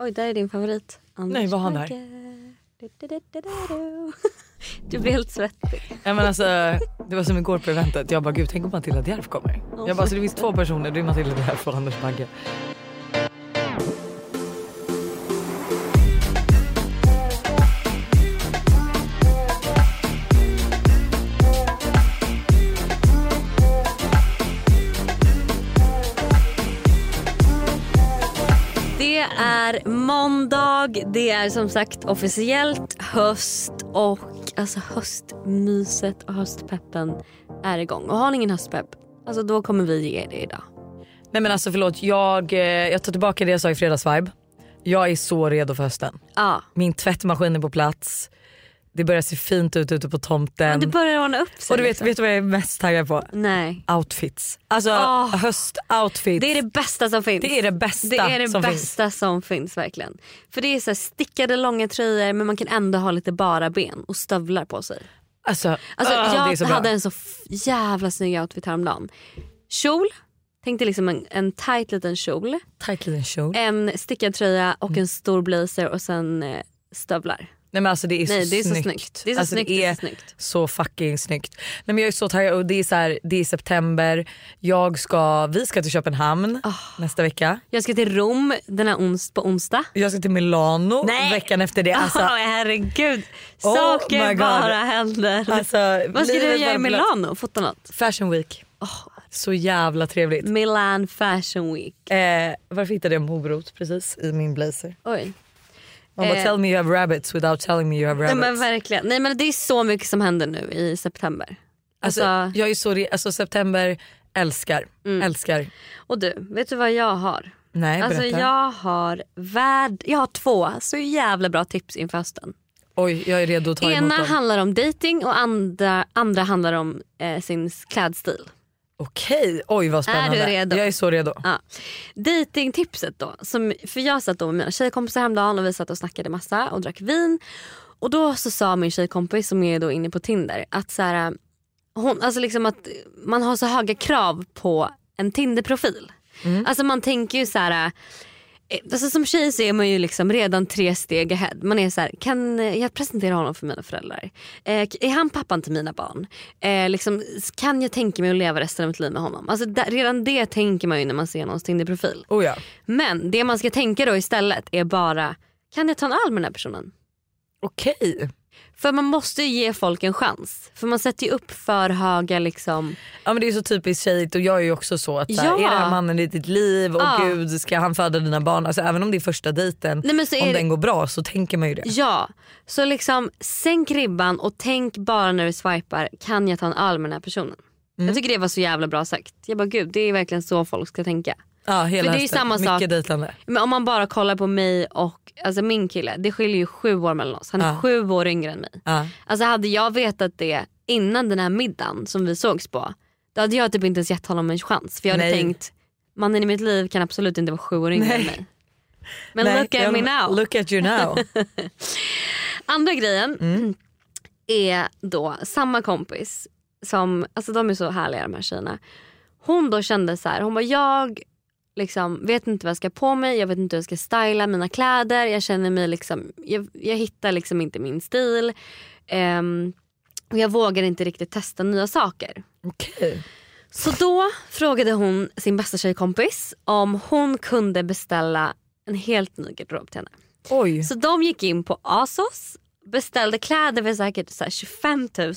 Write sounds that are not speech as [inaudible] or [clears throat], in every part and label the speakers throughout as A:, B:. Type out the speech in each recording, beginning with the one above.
A: Oj, där är din favorit. Anders
B: Nej, vad har han där?
A: Du, [laughs] blir helt svettig.
B: Ja, men alltså, det var som igår på eventet. Jag bara gud tänk om Matilda Djerf kommer. Jag bara så det finns två personer. Det är Matilda Djerf och Anders Bagge.
A: Är måndag, det är som sagt officiellt höst och alltså höstmyset och höstpeppen är igång. Och har ni ingen höstpepp, alltså då kommer vi ge det idag.
B: Nej men alltså förlåt jag, eh, jag tar tillbaka det jag sa i fredagsvibe. Jag är så redo för hösten.
A: Ja,
B: Min tvättmaskin är på plats. Det börjar se fint ut ute på tomten.
A: men det börjar ordna upp sig.
B: och du vet,
A: liksom.
B: vet du vad jag är mest taggad på?
A: Nej.
B: Outfits. Alltså
A: Åh.
B: höstoutfits.
A: Det är det bästa som finns.
B: Det är det bästa
A: Det är det
B: som finns.
A: bästa som finns verkligen. För det är så stickade långa tröjor men man kan ändå ha lite bara ben och stövlar på sig.
B: Alltså,
A: Alltså,
B: är
A: jag hade en så jävla snygg outfit häromdagen. Kjol, tänkte liksom en, en tight liten kjol.
B: Tight liten kjol.
A: En stickad tröja och
B: Mm.
A: en stor blazer och sen eh, stövlar.
B: Nej men alltså det är så
A: Nej det är så
B: snyggt.
A: snyggt. Det är så
B: alltså,
A: snyggt.
B: Det
A: Det
B: är
A: är så snyggt.
B: så fucking snyggt. Nej, men jag är så taggad och det är, så här, det är september. Jag ska, vi ska till Köpenhamn
A: Ah.
B: nästa vecka.
A: Jag ska till Rom den här ons- på onsdag.
B: Jag ska till Milano
A: Nej.
B: veckan efter det. Alltså,
A: Åh herregud.
B: Oh
A: Saker
B: God.
A: bara händer.
B: alltså,
A: Vad ska du göra i Milano? Fota något?
B: Fashion week. Så jävla trevligt.
A: Milan Fashion Week.
B: Eh, varför hittade jag morot precis i min blazer?
A: Oj.
B: Man bara
A: Eh.
B: tell me you have rabbits without telling me you have
A: Nej,
B: rabbits.
A: men verkligen. Nej men det är så mycket som händer nu i september.
B: alltså,
A: Alltså,
B: jag är så alltså september älskar,
A: Mm.
B: älskar.
A: och du, vet du vad jag har?
B: Nej
A: Alltså
B: berätta.
A: jag har värld, jag har två så jävla bra tips inför hösten.
B: Oj jag är redo att ta emot
A: Ena
B: dem.
A: handlar om dating och andra, andra handlar om eh, sin klädstil.
B: Okej, oj vad spännande.
A: redo?
B: Jag är så redo.
A: Ja. Datingtipset då. Som, för jag satt då med mina tjejkompisar häromdagen och vi satt och snackade massa och drack vin. Och då så sa min tjejkompis som är då inne på Tinder att så här, hon, alltså liksom att man har så höga krav på en Tinder-profil. Alltså man tänker ju så här. Eh, Alltså som tjej så är man ju liksom redan tre steg ahead. Man är så här, kan eh, jag presentera honom för mina föräldrar? Eh, är han pappan till mina barn? Eh, liksom, kan jag tänka mig att leva resten av mitt liv med honom? Alltså, där, redan det tänker man ju när man ser någons Tinder-profil.
B: Oh ja.
A: Men det man ska tänka då istället är bara, kan jag ta en öl med den här personen?
B: Okej.
A: För man måste ju ge folk en chans. För man sätter ju upp för höga liksom.
B: Ja men det är så typiskt tjejigt och jag är ju också så att här,
A: Ja.
B: är det här mannen i ditt liv och
A: Ja.
B: gud ska han föda dina barn? Alltså även om det är första dejten,
A: Nej, men så är
B: om
A: det-
B: den går bra så tänker man ju det.
A: Ja, så liksom sänk ribban och tänk bara när du swipar, kan jag ta en öl med den här personen? Jag tycker det var så jävla bra sagt. Jag bara gud det är verkligen så folk ska tänka.
B: Ja hela
A: För det är ju
B: hösten.
A: samma
B: Mycket
A: sak.
B: dejtande.
A: Men om man bara kollar på mig och alltså min kille, det skiljer ju sju år mellan oss. Han är
B: Ja.
A: sju år yngre än mig.
B: Ja.
A: Alltså hade jag vetat det innan den här middagen som vi sågs på, då hade jag typ inte ens gett honom en chans. För jag hade
B: Nej.
A: tänkt, mannen i mitt liv kan absolut inte vara sju år yngre
B: Nej.
A: än mig. Men
B: Nej,
A: look at
B: jag-
A: me now.
B: Look at you now. [laughs]
A: Andra grejen
B: Mm. [clears throat]
A: är då samma kompis som, alltså de är så härliga de här tjejerna. Hon då kände så här, hon bara jag liksom, vet inte vad jag ska på mig, jag vet inte hur jag ska styla mina kläder, jag känner mig liksom, jag, jag hittar liksom inte min stil. Ehm, och jag vågar inte riktigt testa nya saker.
B: Okej.
A: Så då frågade hon sin bästa tjejkompis om hon kunde beställa en helt ny garderob till henne.
B: Oj.
A: Så de gick in på Asos, beställde kläder för säkert så här 25 000.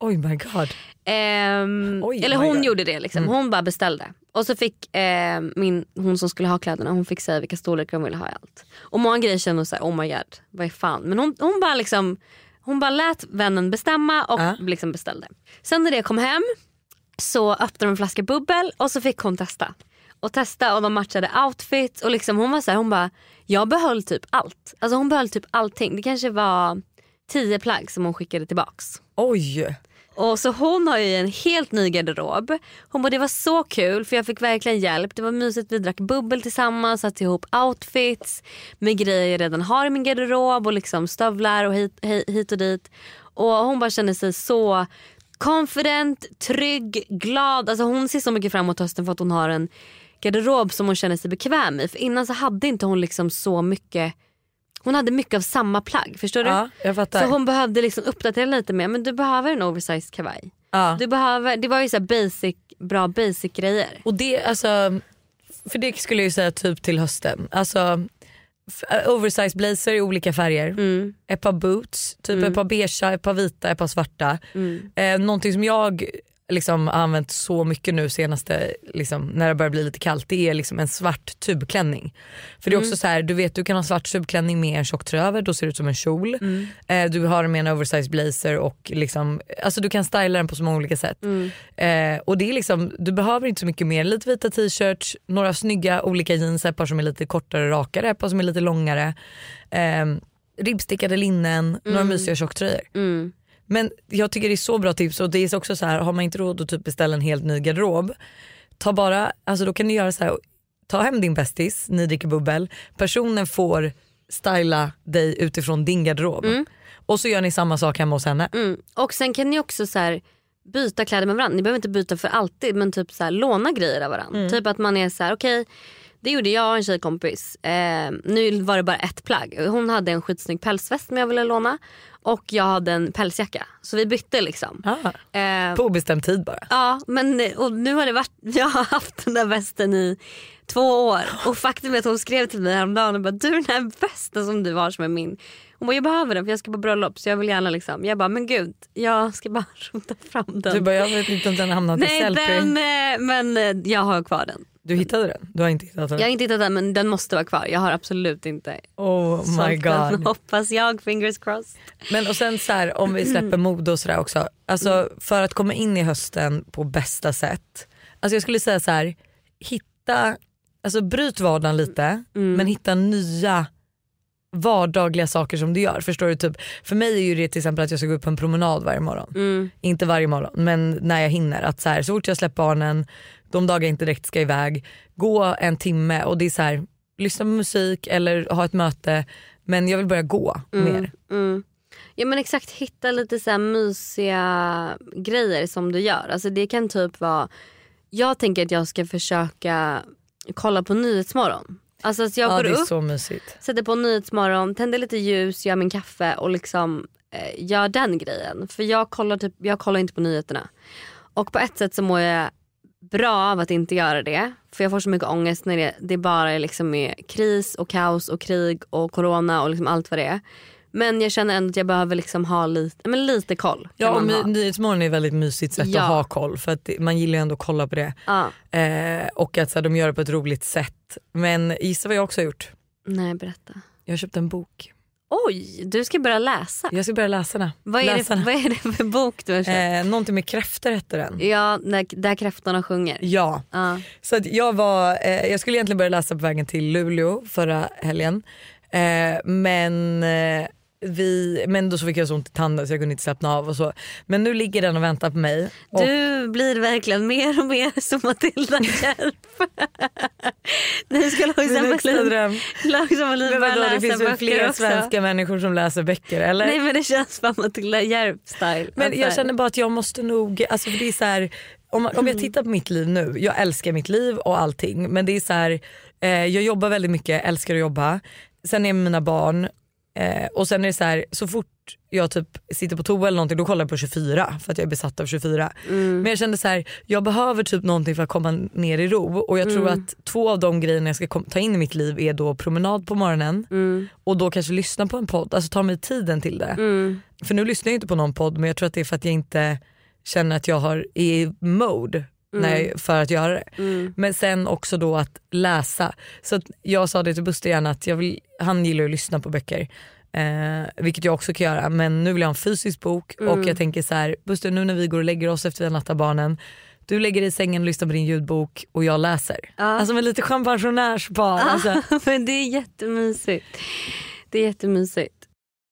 B: Oj my god.
A: Ehm,
B: Oj,
A: eller
B: my
A: hon
B: God.
A: gjorde det liksom. Hon bara beställde. Och så fick eh, min, hon som skulle ha kläderna, hon fick säga vilka storlekar hon ville ha i allt. Och många grejer kände hon såhär, oh my god, vad är fan. Men hon, hon bara liksom, hon bara lät vännen bestämma och
B: Ja.
A: liksom beställde. Sen när det kom hem så öppnade de en flaska bubbel och så fick hon testa. Och testa och de matchade outfits och liksom hon var så här, hon bara, jag behöll typ allt. Alltså hon behöll typ allting. Det kanske var tio plagg som hon skickade tillbaks.
B: Oj.
A: Och så hon har ju en helt ny garderob. Hon bara det var så kul för jag fick verkligen hjälp. Det var mysigt, vi drack bubbel tillsammans, satte ihop outfits med grejer jag redan har i min garderob och liksom stövlar och hit, hit, och dit. Och hon bara känner sig så confident, trygg, glad. Alltså hon ser så mycket fram emot hösten för att hon har en garderob som hon känner sig bekväm i. För innan så hade inte hon liksom så mycket hon hade mycket av samma plagg. Förstår du?
B: Ja, jag fattar.
A: Så hon behövde liksom uppdatera lite mer. Men du behöver en oversized kavaj.
B: ja.
A: Du behöver, det var ju så basic, bra basic grejer.
B: Och det, alltså, för det skulle jag säga typ till hösten. Alltså, f- oversized blazer i olika färger.
A: Mm.
B: Ett par boots, typ ett par beigea, ett par vita, ett par svarta.
A: Mm.
B: Eh, någonting som jag liksom använt så mycket nu senaste, liksom, när det börjar bli lite kallt, det är liksom en svart tubklänning. För det är också så här, du vet du kan ha svart tubklänning med en tjock tröja över, då ser det ut som en kjol. Eh, du har den med en oversized blazer och liksom, alltså du kan styla den på så många olika sätt. Eh, och det är liksom, du behöver inte så mycket mer, lite vita t-shirts, några snygga olika jeans, ett par som är lite kortare och rakare, ett par som är lite långare. Eh, ribbstickade linnen, några mysiga tjocktröjor.
A: Mm.
B: Men jag tycker det är så bra tips och det är också så här, har man inte råd att typ beställa en helt ny garderob, ta bara, alltså då kan du göra så här, ta hem din bästis, ni dricker bubbel, personen får styla dig utifrån din garderob. Och så gör ni samma sak hemma hos henne.
A: Mm. Och sen kan ni också så här, byta kläder med varandra. Ni behöver inte byta för alltid men typ så här, låna grejer av varandra. Typ att man är så här: okej det gjorde jag och en tjejkompis. Eh, nu var det bara ett plagg. Hon hade en skitsnygg pälsväst som jag ville låna och jag hade en pälsjacka. Så vi bytte liksom.
B: Ah,
A: Eh,
B: på obestämd tid bara.
A: Ja men och nu har det varit, [laughs] jag har haft den där västen i två år och faktum är att hon skrev till mig häromdagen och bara du den här västen som du har som är min. Hon bara jag behöver den för jag ska på bröllop så jag vill gärna liksom. Jag bara men gud jag ska bara [laughs] rota fram den.
B: Du bara, jag vet inte om den hamnat i
A: Nej
B: Sellpy.
A: den, eh, men eh, jag har kvar den.
B: Du hittade den? Du har inte hittat den?
A: Jag har inte hittat den men den måste vara kvar. Jag har absolut inte
B: Oh my
A: sålt den.
B: god. [laughs]
A: Hoppas jag, fingers crossed.
B: Men och sen så här, om vi [clears throat] släpper mode och sådär också. Alltså för att komma in i hösten på bästa sätt. Alltså jag skulle säga så här, hitta, alltså bryt vardagen lite men hitta nya vardagliga saker som du gör. Förstår du? Typ, för mig är ju det till exempel att jag ska gå upp på en promenad varje morgon.
A: Mm.
B: Inte varje morgon men när jag hinner. Att så, här, så fort jag släpper barnen, de dagar jag inte direkt ska iväg, gå en timme och det är så här, lyssna på musik eller ha ett möte men jag vill börja gå mer.
A: Mm. Ja men exakt, hitta lite så här mysiga grejer som du gör. Alltså det kan typ vara, jag tänker att jag ska försöka kolla på Nyhetsmorgon. Alltså att jag
B: Ja,
A: går
B: är
A: upp,
B: så mysigt.
A: sätter på Nyhetsmorgon, tänder lite ljus, gör min kaffe och liksom eh, gör den grejen. För jag kollar, typ, jag kollar inte på nyheterna. Och på ett sätt så mår jag bra av att inte göra det. För jag får så mycket ångest när det, det bara är liksom är kris och kaos och krig och corona och liksom allt vad det är. Men jag känner ändå att jag behöver liksom ha lite, men lite koll.
B: Ja, och
A: ha.
B: Nyhetsmorgon är ett väldigt mysigt sätt
A: Ja.
B: att ha koll för att man gillar ju ändå att kolla på det.
A: Ja.
B: Eh, och att så här, de gör det på ett roligt sätt. Men gissa vad jag också har gjort?
A: Nej berätta.
B: Jag har köpt en bok.
A: Oj, du ska börja läsa.
B: Jag ska börja läsa den.
A: Vad är, det, vad är det för bok du har köpt?
B: Eh, någonting med kräftor hette den.
A: Ja, där, där kräftorna sjunger.
B: Ja,
A: Ja.
B: så att jag, var, eh, jag skulle egentligen börja läsa på vägen till Luleå förra helgen. Eh, men, eh, vi, men då så fick jag så ont i tanden så jag kunde inte slappna av och så. Men nu ligger den och väntar på mig. Och,
A: Du blir verkligen mer och mer som Matilda Järp. Du [laughs] ska Lojsan
B: dröm.
A: Lojsan
B: Men
A: börja läsa
B: det finns väl flera
A: också.
B: svenska människor som läser böcker eller?
A: Nej men det känns bara Matilda Järp-style.
B: Men
A: Alltså,
B: jag känner bara att jag måste nog, alltså för det är så här, om, om jag tittar på mitt liv nu, jag älskar mitt liv och allting men det är så här, eh, jag jobbar väldigt mycket, älskar att jobba. Sen är mina barn eh, och sen är det så här, så fort jag typ sitter på toa eller någonting då kollar jag på 24 för att jag är besatt av 24. Men jag kände så här, jag behöver typ någonting för att komma ner i ro. Och jag tror att två av de grejerna jag ska ta in i mitt liv är då promenad på morgonen
A: Mm,
B: och då kanske lyssna på en podd, alltså ta mig tiden till det.
A: mm,
B: För nu lyssnar jag inte på någon podd men jag tror att det är för att jag inte känner att jag har, är i mode när jag, för att göra det.
A: mm.
B: Men sen också då att läsa. Så att jag sa det till Buster gärna att jag vill, han gillar att lyssna på böcker. Eh, vilket jag också kan göra men nu vill jag ha en fysisk bok och jag tänker så här, Buster nu när vi går och lägger oss efter vi har nattat barnen du lägger dig i sängen och lyssnar på din ljudbok och jag läser.
A: Ja.
B: Alltså med lite champagnejonärspar. Alltså. [laughs]
A: men det är jättemysigt. Det är jättemysigt.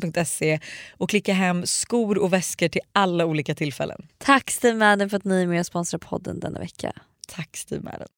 B: steamadden.se och klicka hem skor och väskor till alla olika tillfällen.
A: Tack Steve Madden för att ni är med och sponsrar podden denna vecka.
B: Tack Steve Madden.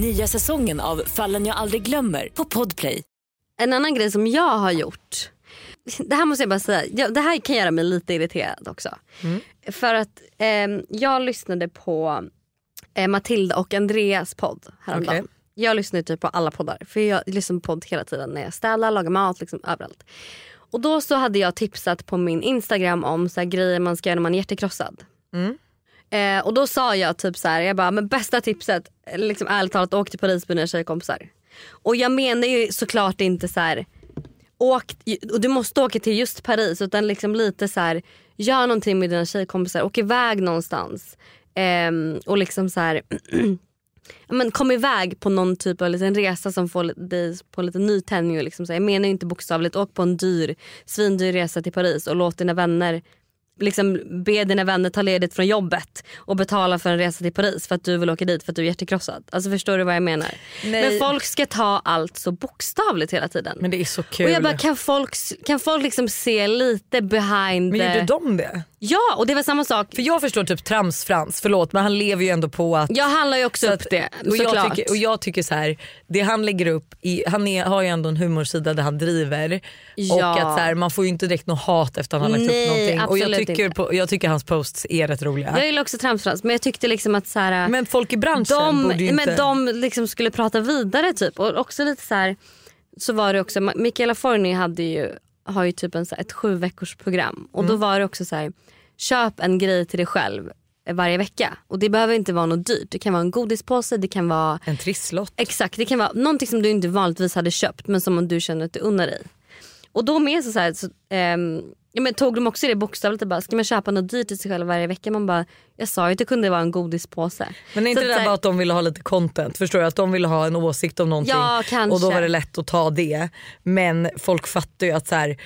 C: Nya säsongen av Fallen jag aldrig glömmer på Podplay.
A: En annan grej som jag har gjort. Det här måste jag bara säga. Det här kan göra mig lite irriterad också. För att eh, jag lyssnade på eh, Matilda och Andreas podd häromdagen.
B: Okej.
A: Jag lyssnar typ på alla poddar. För jag lyssnar på podd hela tiden när jag städar, lagar mat, liksom överallt. Och då så hade jag tipsat på min Instagram om så här grejer man ska göra när man är hjärtekrossad. Eh, och då sa jag typ så här, jag bara, men bästa tipset, liksom ärligt talat, åk till Paris med dina tjejkompisar. Och jag menar ju såklart inte så här, åk, och du måste åka till just Paris utan liksom lite så här, gör någonting med dina tjejkompisar, åk iväg någonstans. Eh, och liksom så här, [clears throat] men kom iväg på någon typ av liten resa som får dig på lite nytändning. Liksom så. Jag menar inte bokstavligt, åk på en dyr, svindyr resa till Paris och låt dina vänner liksom be dina vänner ta ledigt från jobbet och betala för en resa till Paris för att du vill åka dit för att du är hjärtekrossad. Alltså förstår du vad jag menar?
B: Nej.
A: Men folk ska ta allt så bokstavligt hela tiden.
B: Men det är så kul.
A: och jag bara kan folk, kan folk liksom se lite behind
B: men
A: the...
B: gjorde de det?
A: Ja och det var samma sak.
B: För jag förstår typ Trams-Frans, förlåt men han lever ju ändå på att
A: Jag handlar ju också
B: Så
A: upp
B: att-
A: det
B: och jag,
A: såklart.
B: tycker, och jag tycker så här, det han lägger upp, i, han är, har ju ändå en humorsida där han driver.
A: Ja.
B: Och att så här, man får ju inte direkt något hat efter att han har lagt
A: Nej,
B: upp någonting. Jag
A: absolut
B: tycker,
A: inte.
B: på, jag tycker hans posts är rätt roliga.
A: Jag gillar också tramsfrans men jag tyckte liksom att så här,
B: men folk i branschen
A: de,
B: borde ju inte...
A: men de liksom skulle prata vidare typ. Och också lite så här, så var det också, Michaela Forni hade ju, har ju typ en, så här, ett sju veckors program. Och
B: Mm.
A: då var det också så här, köp en grej till dig själv eh, varje vecka. Och det behöver inte vara något dyrt. Det kan vara en godispåse, det kan vara
B: En trisslott.
A: Exakt, det kan vara någonting som du inte vanligtvis hade köpt men som du känner att du unnar dig. Och då med så, så, här, så ehm, ja, men tog de också det bokstavligt och bara, ska man köpa något dyrt till sig själv varje vecka? Man bara, jag sa ju att det kunde vara en godispåse.
B: Men är inte
A: Så
B: det där
A: så här-
B: bara att de ville ha lite content? Förstår du? Att de ville ha en åsikt om någonting
A: Ja,
B: och då var det lätt att ta det. Men folk fattar ju att så här,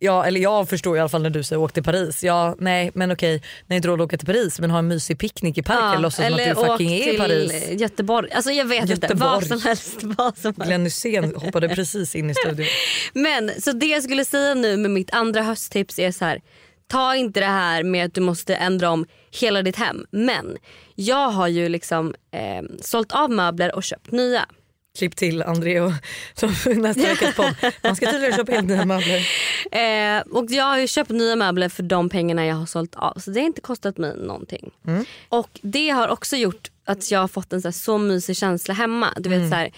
B: Ja eller jag förstår i alla fall när du säger åk till Paris. Ja nej men okej, när inte råd att åka till Paris men ha en mysig picknick i parken ja, låtsas som att du fucking är i Paris.
A: Göteborg. Alltså jag vet Göteborg. inte, vad som helst. Vad som helst.
B: Glenn Hysén hoppade precis in i studion. [laughs]
A: Men så det jag skulle säga nu med mitt andra hösttips är så här. Ta inte det här med att du måste ändra om hela ditt hem. Men jag har ju liksom eh, sålt av möbler och köpt nya.
B: Klipp till André och [laughs] nästa veckas podd. Man ska tydligen köpa helt nya möbler.
A: Eh, och jag har köpt nya möbler för de pengarna jag har sålt av. Så det har inte kostat mig någonting. Mm. Och det har också gjort att jag har fått en så, här, så mysig känsla hemma. Du vet mm. så här,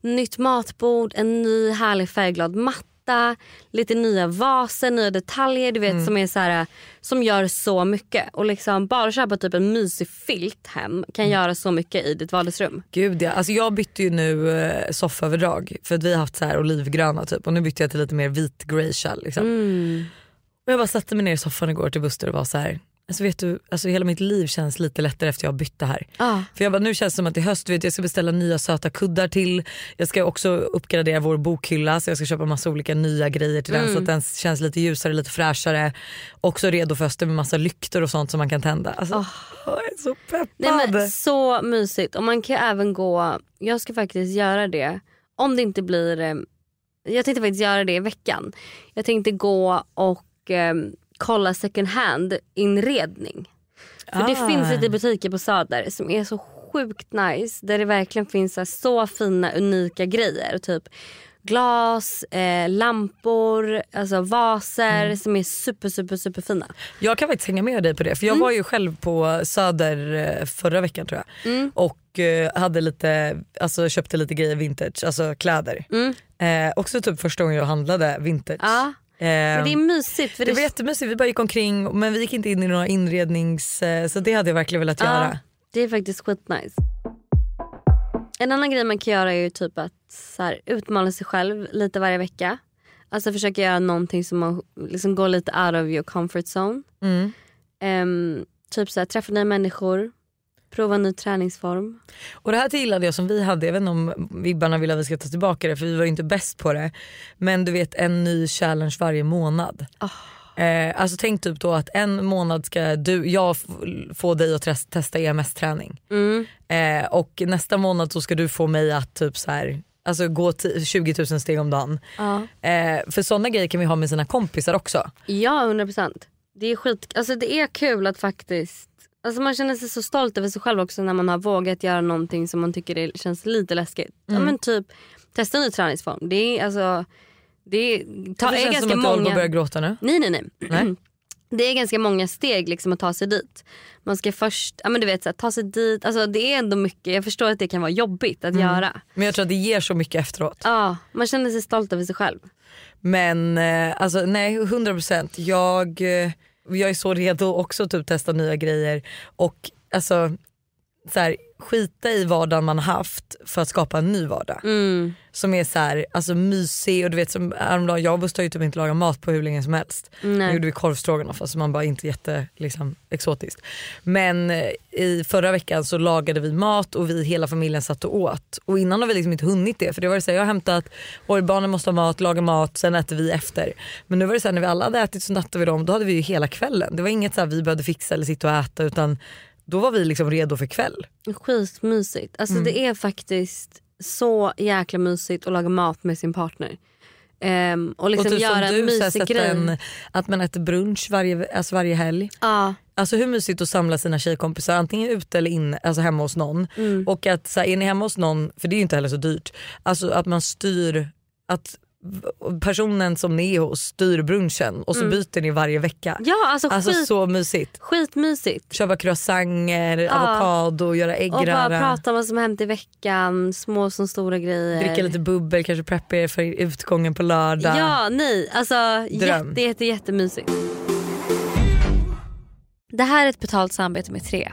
A: Nytt matbord, en ny härlig färgglad matta matta, lite nya vaser, nya detaljer du vet mm. som är så här, som gör så mycket. Och liksom bara köpa typ en mysig filt hem kan mm. göra så mycket i ditt vardagsrum.
B: Gud ja, alltså jag bytte ju nu eh, sofföverdrag för att vi har haft så här olivgröna typ och nu bytte jag till lite mer vit grey liksom. Mm. Och jag bara satte mig ner i soffan igår till Buster och var så här Alltså vet du, alltså hela mitt liv känns lite lättare efter jag har bytt det här. Ah. För jag bara, nu känns det som att i höst vet jag ska beställa nya söta kuddar till. Jag ska också uppgradera vår bokhylla så jag ska köpa massa olika nya grejer till mm. den så att den känns lite ljusare, lite fräschare. Också redo för hösten med massa lyktor och sånt som man kan tända. Alltså, oh. Jag är så peppad.
A: Nej, men, så mysigt och man kan även gå, jag ska faktiskt göra det om det inte blir, eh, jag tänkte faktiskt göra det i veckan. Jag tänkte gå och eh, kolla second hand inredning. För ah. det finns lite butiker på Söder som är så sjukt nice. Där det verkligen finns så, så fina unika grejer. Typ glas, eh, lampor, alltså vaser mm. som är super super super fina.
B: Jag kan faktiskt hänga med dig på det för jag mm. var ju själv på Söder eh, förra veckan tror jag. Mm. Och eh, hade lite, alltså köpte lite grejer vintage, alltså kläder. Mm. Eh, också typ första gången jag handlade vintage.
A: Ja. Men det är mysigt.
B: För det, det var jättemysigt, vi bara gick omkring men vi gick inte in i några inrednings... Eh, så det hade jag verkligen velat ja, göra.
A: Det är faktiskt skitnice. En annan grej man kan göra är ju typ att så här, utmana sig själv lite varje vecka. Alltså försöka göra någonting som man liksom går lite out of your comfort zone. Mm. Um, typ så här, träffa nya människor, Prova en ny träningsform.
B: Och det här gillade jag som vi hade, inte om vibbarna vill att vi ska ta tillbaka det för vi var inte bäst på det. Men du vet en ny challenge varje månad. Oh. Eh, alltså tänk typ då att en månad ska du, jag få dig att testa EMS-träning. Mm. Eh, och nästa månad så ska du få mig att typ så här, alltså gå 20 000 steg om dagen. Uh. Eh, för sådana grejer kan vi ha med sina kompisar också.
A: Ja 100%. Det är skit, alltså det är kul att faktiskt Alltså man känner sig så stolt över sig själv också när man har vågat göra någonting som man tycker det känns lite läskigt. Mm. Ja men typ testa en ny träningsform. Det är alltså det, tar,
B: det
A: är
B: ganska som att många... börjar gråta nu.
A: Nej nej nej. nej. Det är ganska många steg liksom att ta sig dit. Man ska först ja, men du vet, så här, ta sig dit. Alltså, det är ändå mycket. Jag förstår att det kan vara jobbigt att mm. göra.
B: Men jag tror att det ger så mycket efteråt.
A: Ja, man känner sig stolt över sig själv.
B: Men eh, alltså, nej 100%. Jag... Eh, jag är så redo också typ testa nya grejer. Och alltså så här, skita i vardagen man haft för att skapa en ny vardag. Mm. Som är så här, alltså mysig och du vet som häromdagen, jag och Buster har ju typ inte lagat mat på hur länge som helst. Nej. Nu gjorde vi korvstroganoff, alltså man bara inte jätte liksom, exotiskt. Men eh, i förra veckan så lagade vi mat och vi hela familjen satt och åt. Och innan har vi liksom inte hunnit det för det var så här, jag har hämtat, oj barnen måste ha mat, laga mat, sen äter vi efter. Men nu var det så här, när vi alla hade ätit så nattade vi dem, då hade vi ju hela kvällen. Det var inget så här, vi behövde fixa eller sitta och äta utan då var vi liksom redo för kväll.
A: Skitmysigt. Alltså mm. det är faktiskt så jäkla mysigt att laga mat med sin partner. Um, och liksom och typ göra en mysig grej. En,
B: att man äter brunch varje, alltså varje helg.
A: Ja.
B: Alltså hur mysigt att samla sina tjejkompisar antingen ute eller in, alltså hemma hos någon. Mm. Och att så här, är ni hemma hos någon, för det är ju inte heller så dyrt, alltså att man styr att personen som ni är hos styr brunchen och så mm. byter ni varje vecka.
A: Ja, alltså,
B: alltså skit, så mysigt.
A: Skitmysigt.
B: Köpa croissanter, ja. avokado, göra äggröra.
A: Och bara prata om vad som hänt i veckan, små som stora grejer.
B: Dricka lite bubbel, kanske preppa er för utgången på lördag.
A: Ja, nej. Alltså Dröm. jätte, jätte, jättemysigt. Det här är ett betalt samarbete med Tre.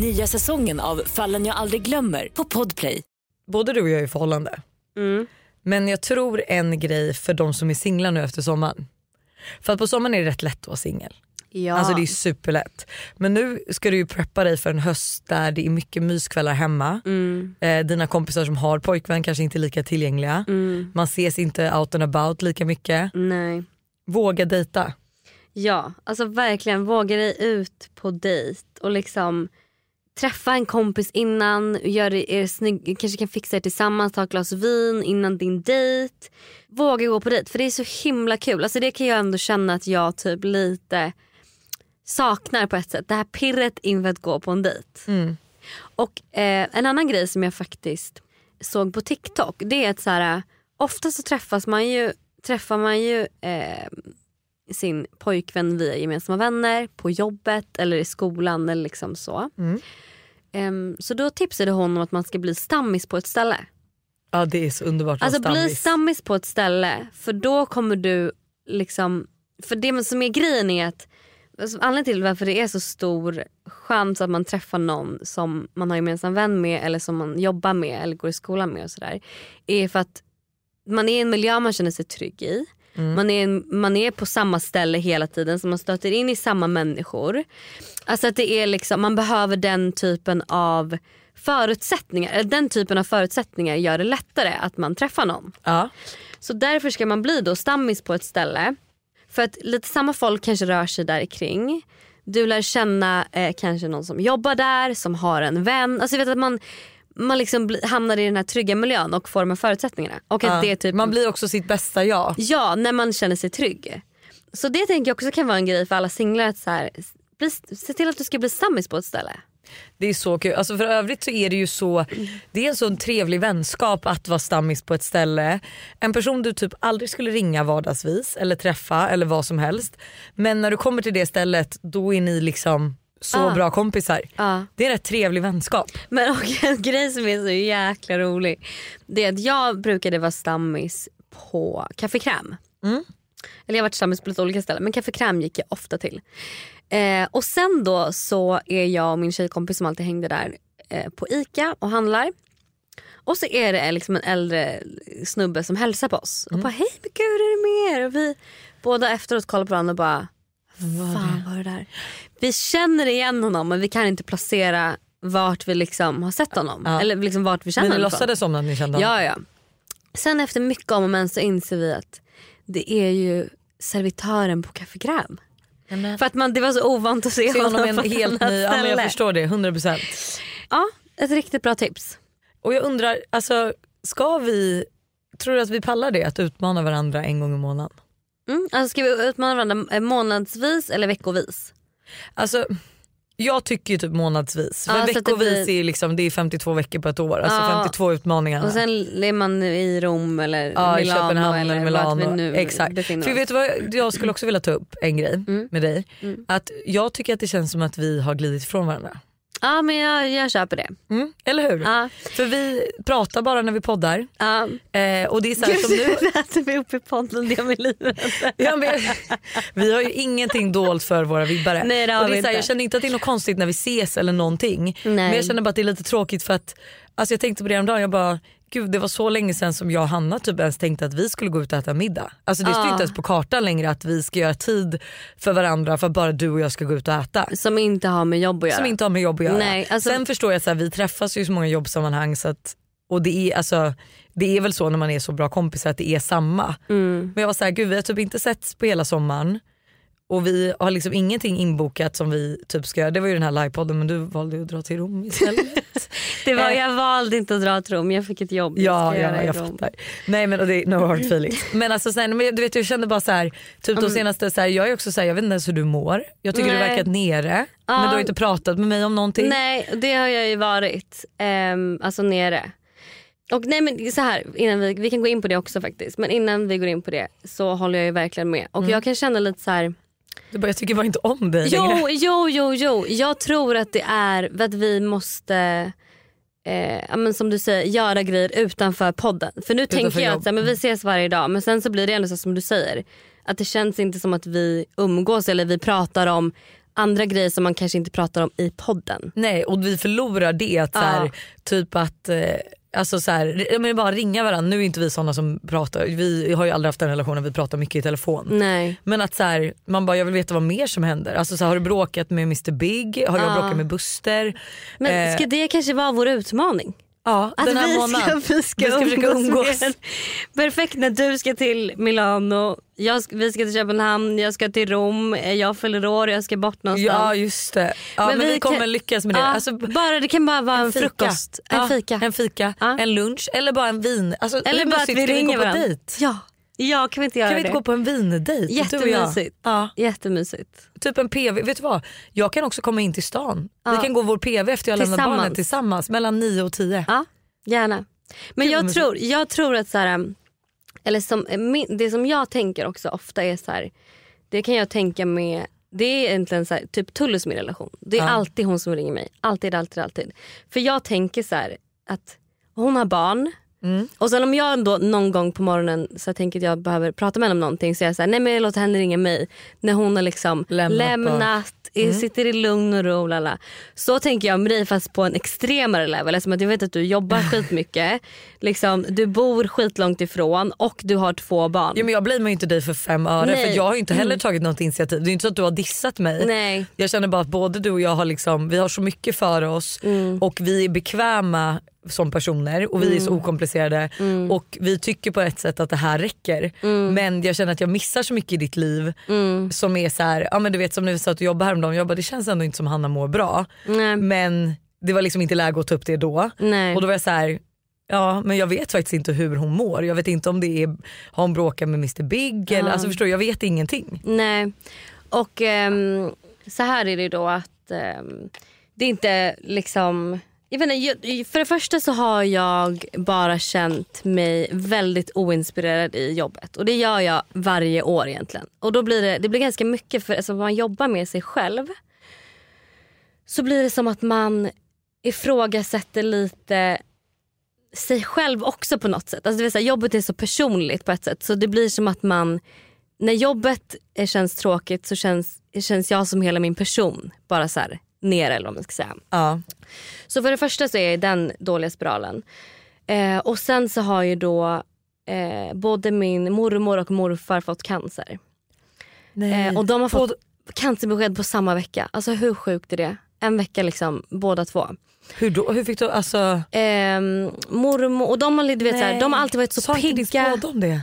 C: Nya säsongen av Fallen jag aldrig glömmer på Podplay.
B: Både du och jag är i förhållande.
A: Mm.
B: Men jag tror en grej för de som är singlar nu efter sommaren. För att på sommaren är det rätt lätt att vara singel.
A: Ja.
B: Alltså det är superlätt. Men nu ska du ju preppa dig för en höst där det är mycket myskvällar hemma.
A: mm.
B: Eh, dina kompisar som har pojkvän kanske inte är lika tillgängliga.
A: Mm.
B: Man ses inte out and about lika mycket.
A: Nej.
B: Våga dejta.
A: Ja, alltså verkligen våga dig ut på dejt och liksom träffa en kompis innan, gör er snygg, kanske kan fixa er tillsammans, ta ett glas vin innan din dejt. Våga gå på dejt för det är så himla kul. Alltså det kan jag ändå känna att jag typ lite saknar på ett sätt. Det här pirret inför att gå på en dejt.
B: Mm.
A: Och eh, en annan grej som jag faktiskt såg på TikTok det är att så här, ofta så träffas man ju, träffar man ju eh, sin pojkvän via gemensamma vänner, på jobbet eller i skolan eller liksom så.
B: Mm.
A: Ehm, så då tipsade hon om att man ska bli stammis på ett ställe.
B: Ja det är så underbart att
A: Alltså
B: vara
A: bli
B: stammis.
A: stammis på ett ställe för då kommer du liksom, för det som är grejen är att alltså, anledningen till varför det är så stor chans att man träffar någon som man har gemensam vän med eller som man jobbar med eller går i skolan med och sådär. Är för att man är i en miljö man känner sig trygg i.
B: Mm.
A: Man, är, man är på samma ställe hela tiden så man stöter in i samma människor. Alltså att det är liksom, man behöver den typen av förutsättningar. Eller Den typen av förutsättningar gör det lättare att man träffar någon.
B: Ja.
A: Så därför ska man bli då stammis på ett ställe. För att lite samma folk kanske rör sig där kring. Du lär känna eh, kanske någon som jobbar där, som har en vän. Alltså jag vet att man, man liksom hamnar i den här trygga miljön och får de här förutsättningarna. Och att
B: Ja.
A: det typ,
B: Man blir också sitt bästa jag.
A: Ja, när man känner sig trygg. Så det tänker jag också kan vara en grej för alla singlar. Att så här, bli, se till att du ska bli stammis på ett ställe.
B: Det är så kul. Alltså för övrigt så är det ju så, det är en sån trevlig vänskap att vara stammis på ett ställe. En person du typ aldrig skulle ringa vardagsvis eller träffa eller vad som helst. Men när du kommer till det stället då är ni liksom så
A: Ah.
B: bra kompisar.
A: Ja.
B: Det är en rätt trevlig vänskap.
A: Men [laughs] och en grej som är så jäkla rolig. Det är att jag brukade vara stammis på Café Crème.
B: Mm.
A: Eller jag har varit stammis på lite olika ställen men Café Crème gick jag ofta till. Eh, och sen då så är jag och min tjejkompis som alltid hängde där eh, på ICA och handlar. Och så är det liksom en äldre snubbe som hälsar på oss. Och bara hej men gud hur är det med er? Och vi båda efteråt kollar på varandra och bara vad är det där? Vi känner igen honom men vi kan inte placera vart vi liksom har sett honom.
B: Ja.
A: Eller liksom vart vi känner
B: Men ni
A: honom
B: låtsades som att ni kände honom?
A: Ja, ja. Sen efter mycket om och men så inser vi att det är ju servitören på Café Gram. För att man, det var så ovant att se,
B: Se honom i en helt ny, ja, men jag förstår det 100%.
A: Ja, ett riktigt bra tips.
B: Och jag undrar, alltså, ska vi, tror du att vi pallar det? Att utmana varandra en gång i månaden?
A: Mm. Alltså ska vi utmana varandra månadsvis eller veckovis?
B: Alltså, jag tycker ju typ månadsvis. För
A: det
B: veckovis
A: blir-
B: är liksom, det är 52 veckor på ett år. Alltså
A: Ja.
B: 52 utmaningar.
A: Och sen är man i Rom eller
B: ja, i
A: Milano
B: Köpenhamn
A: eller
B: Milano.
A: vi nu
B: Exakt.
A: befinner
B: För
A: oss.
B: vet du vad, jag skulle också vilja ta upp en grej
A: Mm.
B: med dig.
A: Mm.
B: Att jag tycker att det känns som att vi har glidit ifrån varandra.
A: Ja men jag, jag köper det.
B: Mm, eller hur?
A: Ja.
B: För vi pratar bara när vi poddar.
A: Ja.
B: Eh, och det är så här, som nu, [laughs]
A: äter vi upp i podden det med livet.
B: Ja, men, vi har ju ingenting dolt för våra vibbare.
A: Nej, det har
B: och det är
A: vi
B: så här, jag känner inte att det är något konstigt när vi ses eller någonting.
A: Nej.
B: Men jag känner bara att det är lite tråkigt för att alltså jag tänkte på det häromdagen, jag bara Gud det var så länge sedan som jag och Hanna typ ens tänkte att vi skulle gå ut och äta middag. Alltså det står
A: Ja.
B: inte ens på kartan längre att vi ska göra tid för varandra för att bara du och jag ska gå ut och äta.
A: Som inte har med jobb att göra.
B: Som inte har med jobb att göra.
A: Nej, alltså-
B: Sen förstår jag att vi träffas ju i så många jobbsammanhang så att, och det är, alltså, det är väl så när man är så bra kompisar att det är samma.
A: Mm.
B: Men jag var så här, gud vi har typ inte setts på hela sommaren och vi har liksom ingenting inbokat som vi typ ska göra. Det var ju den här livepodden men du valde ju att dra till Rom istället. [laughs]
A: Det var,
B: Eh.
A: jag valde inte att dra till Rom, jag fick ett jobb.
B: ja,
A: göra
B: ja jag fattar. Nej men och det är no hard feelings. [laughs] Men alltså sen, men du vet jag kände bara så här, typ de senaste, så här, jag är också så här, jag vet inte ens hur du mår. Jag tycker du
A: Nej.
B: verkat nere
A: Ja.
B: men du har inte pratat med mig om någonting.
A: Nej, det har jag ju varit. Um, alltså nere. Och nej men så här, innan vi, vi kan gå in på det också faktiskt. Men innan vi går in på det så håller jag ju verkligen med. Och jag kan känna lite så här.
B: Du bara, jag tycker bara inte om dig längre.
A: Jo, jo, jo, jo. Jag tror att det är att vi måste eh, men som du säger, göra grejer utanför podden. För nu tänker jag
B: jobb.
A: att så här, men vi ses varje dag men sen så blir det ändå så som du säger. Att det känns inte som att vi umgås eller vi pratar om andra grejer som man kanske inte pratar om i podden.
B: Nej och vi förlorar det att så här, typ att eh, Alltså så här, men bara ringa varandra. Nu är inte vi sådana som pratar, vi har ju aldrig haft en relation där vi pratar mycket i telefon.
A: Nej.
B: Men att så här, man bara jag vill veta vad mer som händer. Alltså så här, har du bråkat med Mr Big? Har jag
A: Ja.
B: bråkat med Buster?
A: Men
B: Eh,
A: ska det kanske vara vår utmaning?
B: Ja,
A: Att
B: den här
A: vi
B: månaden.
A: ska, vi ska,
B: Vi ska försöka umgås.
A: Perfekt när du ska till Milano, jag, vi ska till Köpenhamn, jag ska till Rom, eh, jag fyller år, jag ska bort någonstans.
B: Ja just det. Ja, men,
A: Men
B: vi,
A: vi
B: kommer
A: kan-
B: lyckas med det.
A: Ja,
B: Alltså,
A: bara, det kan bara vara en,
B: fika.
A: frukost, en
B: Ja,
A: fika.
B: En fika,
A: Ja.
B: en lunch eller bara en vin. Alltså,
A: Eller bara att vi ringer varandra. Ja. Ja, kan vi inte göra
B: Kan vi
A: det?
B: inte gå på en vindejt?
A: Jättemysigt.
B: Ja.
A: Jättemysigt.
B: Typ en PV, vet du vad? Jag kan också komma in till stan. Vi
A: Ja.
B: kan gå vår PV efter jag
A: Tillsammans.
B: barnen tillsammans mellan 9 och 10.
A: Ja, gärna. Men
B: Gud,
A: jag
B: mysigt.
A: tror, jag tror att så här, um, eller som, min- det som jag tänker också ofta är så här, det kan jag tänka med det är egentligen så här, typ Tullus min relation. Det är
B: Ja.
A: alltid hon som ringer mig. Alltid, alltid, alltid. För jag tänker så här, att hon har barn.
B: Mm.
A: Och sen om jag då någon gång på morgonen så tänker att jag behöver prata med henne om någonting så är jag så här, nej men jag låter henne ringa mig. När hon har liksom
B: Lämnat
A: lämnat,
B: Mm.
A: sitter i lugn och ro. Lala. Så tänker jag med dig fast på en extremare level. Eftersom jag vet att du jobbar [laughs] skitmycket. liksom, du bor skitlångt ifrån och du har två barn.
B: Ja, men jag blamear inte dig för fem öre
A: Nej.
B: för jag har ju inte heller tagit något initiativ. Det är inte så att du har dissat mig.
A: Nej.
B: Jag känner bara att både du och jag har, liksom, vi har så mycket för oss och vi är bekväma som personer och vi är så okomplicerade och vi tycker på ett sätt att det här räcker. Men jag känner att jag missar så mycket i ditt liv som är så här, ja men du vet som när vi satt och jobbade häromdagen, jag bara, det känns ändå inte som Hanna mår bra.
A: Nej.
B: Men det var liksom inte läge att ta upp det då.
A: Nej.
B: Och då var jag så här. Ja men jag vet faktiskt inte hur hon mår. Jag vet inte om det är, har hon bråkat med Mr Big eller alltså förstår du, jag vet ingenting.
A: Nej. Och ehm, så här är det då att ehm, det är inte liksom jag vet inte, jag- för det första så har jag bara känt mig väldigt oinspirerad i jobbet. Och det gör jag varje år egentligen. Och då blir det, det blir ganska mycket för alltså, om man jobbar med sig själv så blir det som att man ifrågasätter lite sig själv också på något sätt. Alltså det vill säga, jobbet är så personligt på ett sätt så det blir som att man när jobbet känns tråkigt så känns, känns jag som hela min person bara så här nere eller vad man ska säga.
B: Ja.
A: Så för det första så är jag i den dåliga spiralen. Eh, och sen så har ju då eh, både min mormor och morfar fått cancer.
B: Nej.
A: Eh, och de har fått cancerbesked på samma vecka. Alltså hur sjukt är det? En vecka liksom båda två.
B: hur, då, hur fick du, alltså
A: Ehm, mormor, och de har, du vet, så här, de har alltid varit så
B: sa inte din
A: pigga.
B: spådom det?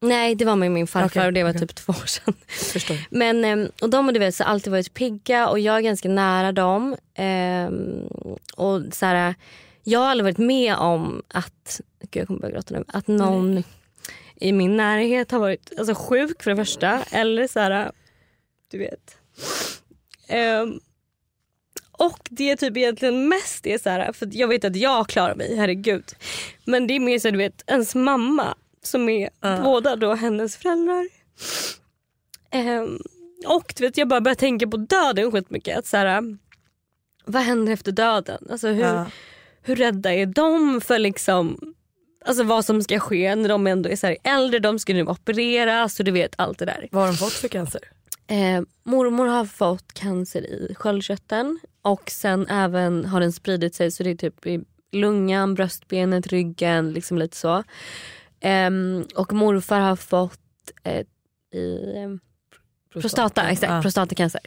A: Nej det var med min farfar
B: Okej,
A: och det var
B: okej.
A: typ två år sedan.
B: Förstår.
A: Men, ehm, och de har du vet, så alltid varit pigga och jag är ganska nära dem. Ehm, och så här, jag har aldrig varit med om att, gud jag kommer börja gråta nu, att någon i min närhet har varit alltså, sjuk för det första. Eller så här, du vet. Ehm, och det är typ egentligen mest det så här, för jag vet att jag klarar mig, herregud. Men det är mer så du vet, ens mamma som är båda då hennes föräldrar. Ehm, och du vet, jag bara börjar tänka på döden skitmycket. Att så här, vad händer efter döden? Alltså hur,
B: Ja.
A: hur rädda är de för liksom Alltså vad som ska ske när de ändå är så äldre, de ska nu opereras och du vet allt det där.
B: Vad har de fått för cancer?
A: Eh, mormor har fått cancer i sköldkörteln och sen även har den spridit sig så det är typ i lungan, bröstbenet, ryggen, liksom lite så. Ehm, och morfar har fått eh, i ehm, prostata, exakt,
B: Ja.
A: prostatacancer.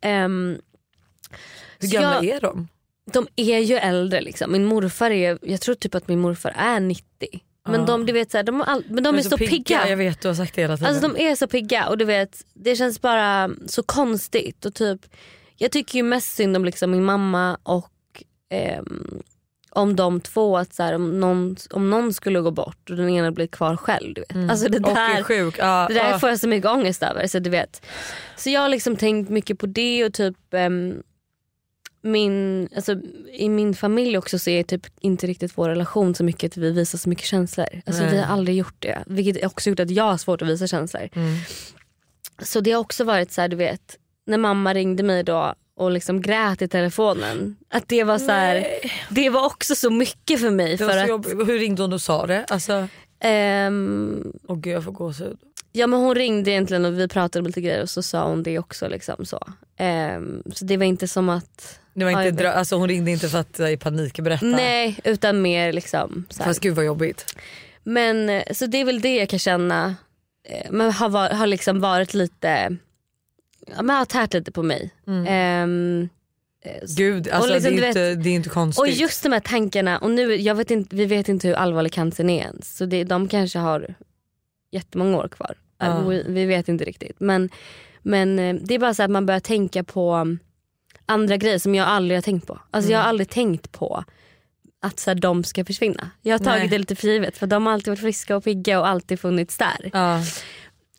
A: Ehm,
B: Hur
A: så
B: gamla
A: jag-
B: är de?
A: de är ju äldre liksom. Min morfar är, jag tror typ att min morfar är 90. Men
B: Ja.
A: de, du vet, så här, de, all, men de är så pigga.
B: Jag vet du har sagt det hela tiden.
A: Alltså de är så pigga och du vet det känns bara så konstigt. Och typ, jag tycker ju mest synd om liksom min mamma och ehm, om de två. Att så här, om, någon, om någon skulle gå bort och den ena blir kvar själv. Du vet. Alltså det
B: och är
A: där,
B: sjuk. Ja,
A: det där
B: ja.
A: får jag så mycket ångest över. Så, du vet. så jag har liksom tänkt mycket på det och typ ehm, min, alltså, i min familj också så är typ inte riktigt vår relation så mycket att vi visar så mycket känslor. Alltså,
B: Nej.
A: vi har aldrig gjort det. Vilket också gjort att jag har svårt att visa känslor.
B: Mm.
A: Så det har också varit så här, du vet, när mamma ringde mig då och liksom grät i telefonen. Att det var så här, det var också så mycket för mig.
B: Det
A: för att.
B: Hur ringde hon och sa det? Alltså,
A: ehm,
B: åh gud jag får gåshud.
A: ja men hon ringde egentligen och vi pratade om lite grejer och så sa hon det också. Liksom, så. Ehm, så det var inte som att,
B: Det var
A: jag
B: inte dra- alltså, hon ringde inte för att eh, i panik berätta.
A: nej utan mer liksom. Så här.
B: Fast gud vad jobbigt.
A: Men eh, så det är väl det jag kan känna, eh, men har, har liksom varit lite, men har tärt lite på mig. Ehm, eh,
B: Gud, alltså,
A: liksom,
B: det, är inte, det är inte konstigt.
A: Och just de här tankarna, och nu, jag vet inte, vi vet inte hur allvarlig cancern är ens. Så det, de kanske har jättemånga år kvar.
B: Ja.
A: Vi, vi vet inte riktigt. Men, men eh, det är bara så att man börjar tänka på um, andra grejer som jag aldrig har tänkt på. Alltså jag har aldrig tänkt på att så här, de ska försvinna. Jag har tagit
B: Nej.
A: det lite för givet för de har alltid varit friska och pigga och alltid funnits där.
B: Ja.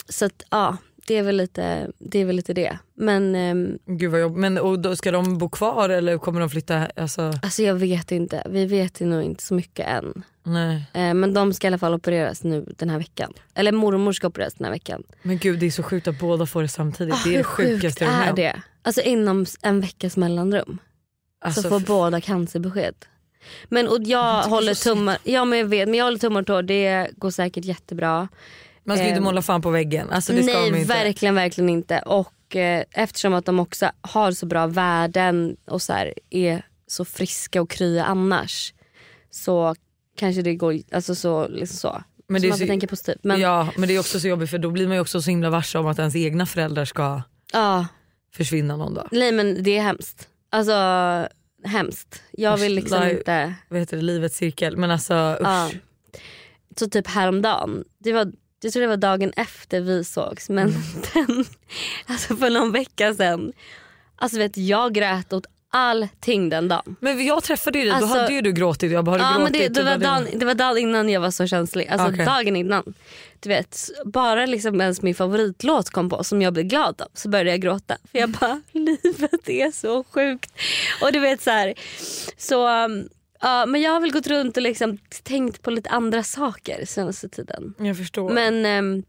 A: Så att, ja, det är väl lite det. Är väl lite det. Men ehm,
B: Gud vad jobbigt. Men och då, ska de bo kvar eller kommer de flytta? Alltså,
A: alltså jag vet inte. Vi vet ju nog inte så mycket än.
B: nej.
A: Eh, Men de ska i alla fall opereras nu den här veckan. Eller mormor ska opereras den här veckan.
B: Men gud det är så sjukt att båda får det samtidigt.
A: Ah,
B: det är det sjukaste jag
A: är
B: med
A: det? Alltså inom en veckas mellanrum
B: Alltså,
A: så får båda cancerbesked. Men och jag håller tummar, ja men jag vet, men jag håller tummar och tår, det går säkert jättebra.
B: Man ska ju inte måla fan på väggen. Alltså, det ska
A: Nej
B: inte.
A: verkligen verkligen inte. Och eh, eftersom att de också har så bra värden och så här, är så friska och krya annars så kanske det går, alltså så, liksom så.
B: Men
A: så man får tänka positivt. Men
B: Ja men det är också så jobbigt för då blir man ju också så himla varse om att ens egna föräldrar ska
A: ja,
B: försvinna någon dag.
A: nej men det är hemskt. Alltså hemskt. Jag vill liksom
B: Live-
A: inte
B: Vad heter det, livets cirkel. Men alltså usch.
A: Ja. Så typ häromdagen, det var, jag tror det var dagen efter vi sågs men
B: Mm. [laughs]
A: den, alltså för någon vecka sedan. Alltså vet jag grät åt allting den dagen.
B: Men jag träffade ju dig,
A: Alltså-
B: då hade ju du gråtit. Jag bara,
A: Ja, men
B: gråtit?
A: det, det,
B: Och
A: var dagen, det var dagen innan jag var så känslig. Alltså
B: Okej.
A: dagen innan. Du vet, bara liksom ens min favoritlåt kom på som jag blev glad av så började jag gråta. För jag [laughs] bara, livet är så sjukt. Och du vet så här, så um, ja, men jag har väl gått runt och liksom tänkt på lite andra saker senaste tiden.
B: Jag förstår.
A: Men ehm,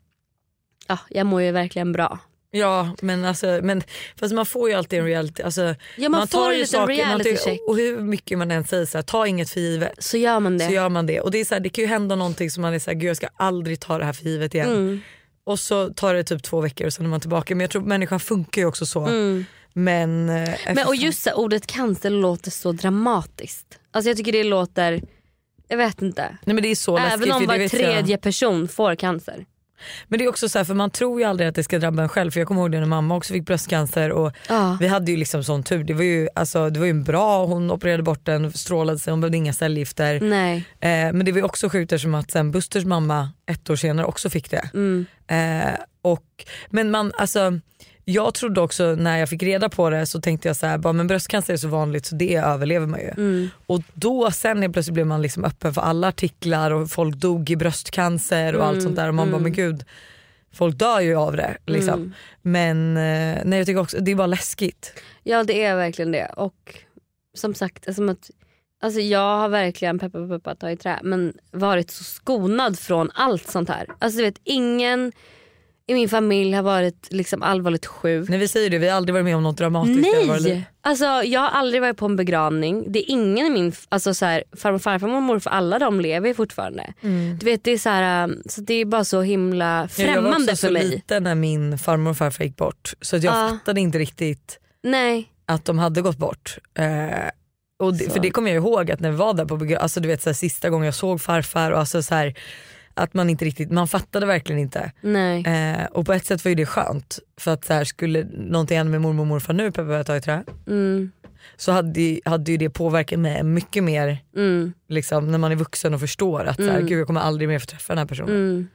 A: ja, jag mår ju verkligen bra.
B: Ja men alltså, men, fast man får ju alltid en reality. Alltså,
A: Ja, man får en liten
B: man
A: reality
B: tycker-
A: check.
B: Och hur mycket man än säger så här, ta inget för givet.
A: Så gör man det.
B: Så gör man det. Och det, är så här, det kan ju hända någonting som man är såhär, gud jag ska aldrig ta det här för givet igen.
A: Mm.
B: Och så tar det typ två veckor och sen är man tillbaka. Men jag tror människan funkar ju också så.
A: Mm.
B: Men, eh,
A: Men, och just så, här, ordet cancer låter så dramatiskt. Alltså jag tycker det låter, jag vet inte.
B: Nej men det är så läskigt.
A: Även om var
B: jag.
A: tredje person får cancer.
B: Men det är också så här, för man tror ju aldrig att det ska drabba en själv. För jag kommer ihåg det när mamma också fick bröstcancer och
A: Ja.
B: vi hade ju liksom sån tur. Det var ju, alltså, det var ju en bra, hon opererade bort den, strålade sig, hon behövde inga cellgifter.
A: Nej.
B: Eh, men det var ju också sjukt eftersom att sen Busters mamma ett år senare också fick det.
A: Mm.
B: Eh, och, men man, alltså, jag trodde också när jag fick reda på det så tänkte jag så här, bara, men bröstcancer är så vanligt så det överlever man ju.
A: Mm.
B: Och då sen helt plötsligt blev man liksom öppen för alla artiklar och folk dog i bröstcancer och
A: Mm,
B: allt sånt där och man bara men gud folk dör ju av det. Liksom.
A: Mm.
B: Men eh, nej, jag tycker också det är bara läskigt.
A: Ja det är verkligen det. Och som sagt, alltså, att, alltså, jag har verkligen, peppa peppa ta i trä, men varit så skonad från allt sånt här. Alltså du vet ingen, i min familj har varit liksom allvarligt sjuk.
B: När vi säger det, vi har aldrig varit med om något dramatiskt.
A: Nej! Alltså, jag har aldrig varit på en begravning. Det är ingen i min, alltså, så här, farmor, farfar, mormor, för alla de lever fortfarande. Du vet, det, är så här, um, så det är bara så himla
B: Ja, jag var
A: främmande
B: också
A: för
B: så
A: mig.
B: liten när min farmor och farfar gick bort så jag
A: Ja.
B: fattade inte riktigt
A: Nej.
B: att de hade gått bort. Eh, och det, för det kommer jag ihåg att när vi var där på begra- alltså du vet så här, sista gången jag såg farfar och alltså så här, att man inte riktigt, man fattade verkligen inte. Eh, och på ett sätt var ju det skönt för att så här, skulle någonting hända med mormor och morfar nu på ett tag tror jag,
A: Mm,
B: så hade, hade ju det påverkat mig mycket mer
A: mm,
B: liksom, när man är vuxen och förstår att så här,
A: Mm.
B: gud jag kommer aldrig mer få träffa den här personen.
A: mm.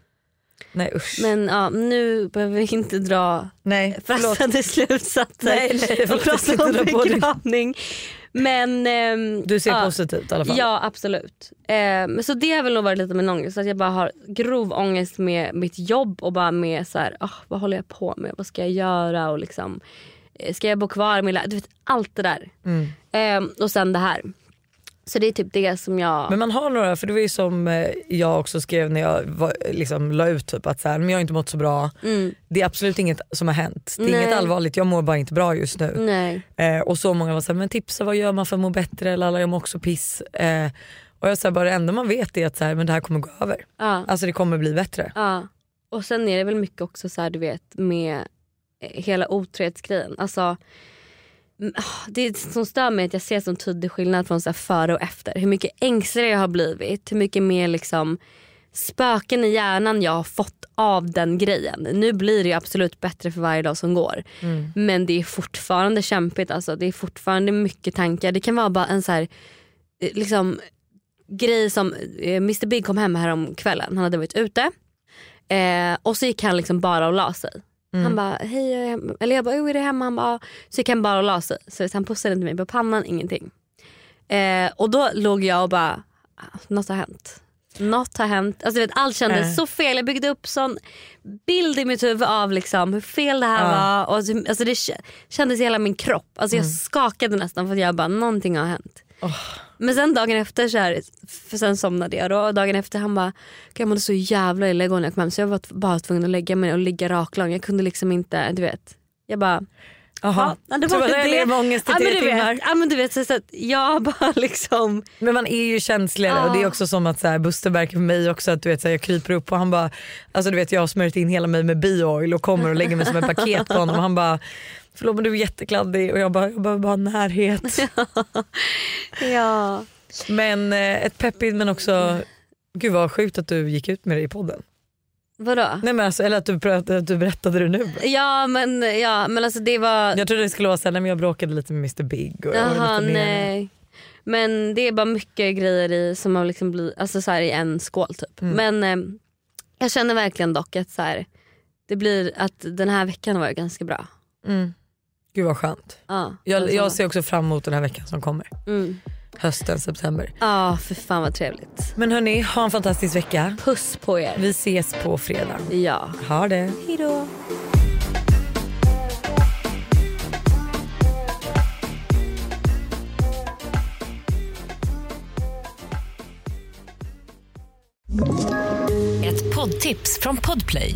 B: Nej usch.
A: Men ja, nu behöver vi inte dra
B: nej, förlåt.
A: förhastade slutsatser
B: Nej, nej,
A: och prata om begravning. Men ehm,
B: Du ser
A: ja,
B: positivt i alla fall.
A: Ja absolut. Ehm, så det har väl nog varit lite min ångest. Att jag bara har grov ångest med mitt jobb och bara med så här, ah, vad håller jag på med? Vad ska jag göra? Och liksom, eh, ska jag bo kvar lä- Du vet allt det där.
B: Mm.
A: Ehm, och sen det här. Så det är typ det som jag...
B: Men man har några, för det var ju som eh, jag också skrev när jag var, liksom, la ut typ att så här, men jag har inte mått så bra.
A: mm,
B: Det är absolut inget som har hänt. Det är
A: Nej.
B: inget allvarligt, jag mår bara inte bra just nu. Eh, och så många var såhär, men tipsa vad gör man för att må bättre? Eller alla jag mår också piss. Eh, och jag sa bara det enda man vet är att så här, men det här kommer gå över.
A: Ja.
B: Alltså det kommer bli bättre.
A: Ja. Och sen är det väl mycket också så här, du vet med hela otrohetsgrejen. Alltså, det som stör mig är att jag ser så tydlig skillnad från så här före och efter. Hur mycket ängsligare jag har blivit. Hur mycket mer liksom spöken i hjärnan jag har fått av den grejen. Nu blir det absolut bättre för varje dag som går. Men det är fortfarande kämpigt. Alltså. Det är fortfarande mycket tankar. Det kan vara bara en så här, eh, liksom, grej som eh, Mr Big kom hem här om kvällen. Han hade varit ute. Eh, och så gick han liksom bara och la sig. Han bara hej jag. Eller jag bara "Jo, är du hemma? Han bara. Så gick han bara och la sig. Så han pussade inte mig på pannan, ingenting. Eh, och då låg jag och bara "Ah, något har hänt. Något har hänt. Alltså, vet, allt kändes
B: Äh.
A: så fel. Jag byggde upp sån bild i mitt huvud av liksom, hur fel det här
B: Ja.
A: var. Och, så- alltså, det kä- kändes i hela min kropp. Alltså, Jag skakade nästan för att jag bara någonting har hänt. Men sen dagen efter så här, för sen somnade jag då och dagen efter han bara, "Gud, jag mådde så jävla illa igår när jag kom hem så jag var bara tvungen att lägga mig och ligga raklång. Jag kunde liksom inte, du vet. Jag bara,
B: Jaha.
A: ja, det var det.
B: med ångest i
A: ja, men du
B: timmar.
A: vet, ja men du vet så, så att jag [laughs] bara liksom,
B: Men man är ju känsligare och det är också som att så här, Buster märker för mig också att du vet, så här, jag kryper upp och han bara, alltså du vet jag har smörjt in hela mig med bioil och kommer och lägger mig som ett paket på honom och han bara Förlåt men du är jättekladdig och jag bara, jag behöver bara närhet. [laughs]
A: ja.
B: Men eh, ett peppigt men också, gud vad sjukt att du gick ut med det i podden.
A: Vadå?
B: Nej, men alltså, eller att du, att du berättade det nu.
A: Ja men, ja men alltså det var,
B: Jag trodde det skulle vara såhär, nej, men jag bråkade lite med Mr Big. Och
A: jaha nej. Men det är bara mycket grejer i som har liksom blivit, alltså så här i en skål typ.
B: Mm.
A: Men eh, jag känner verkligen dock att så här, det blir att den här veckan var ganska bra.
B: Mm. Gud vad skönt.
A: Ja,
B: Jag, jag ser också fram emot den här veckan som kommer.
A: Mm.
B: Hösten, september.
A: Ja för fan vad trevligt.
B: Men hörni, ha en fantastisk vecka.
A: Puss på er.
B: Vi ses på fredag.
A: Ja.
B: Ha det.
A: Hejdå.
C: Ett poddtips från Podplay.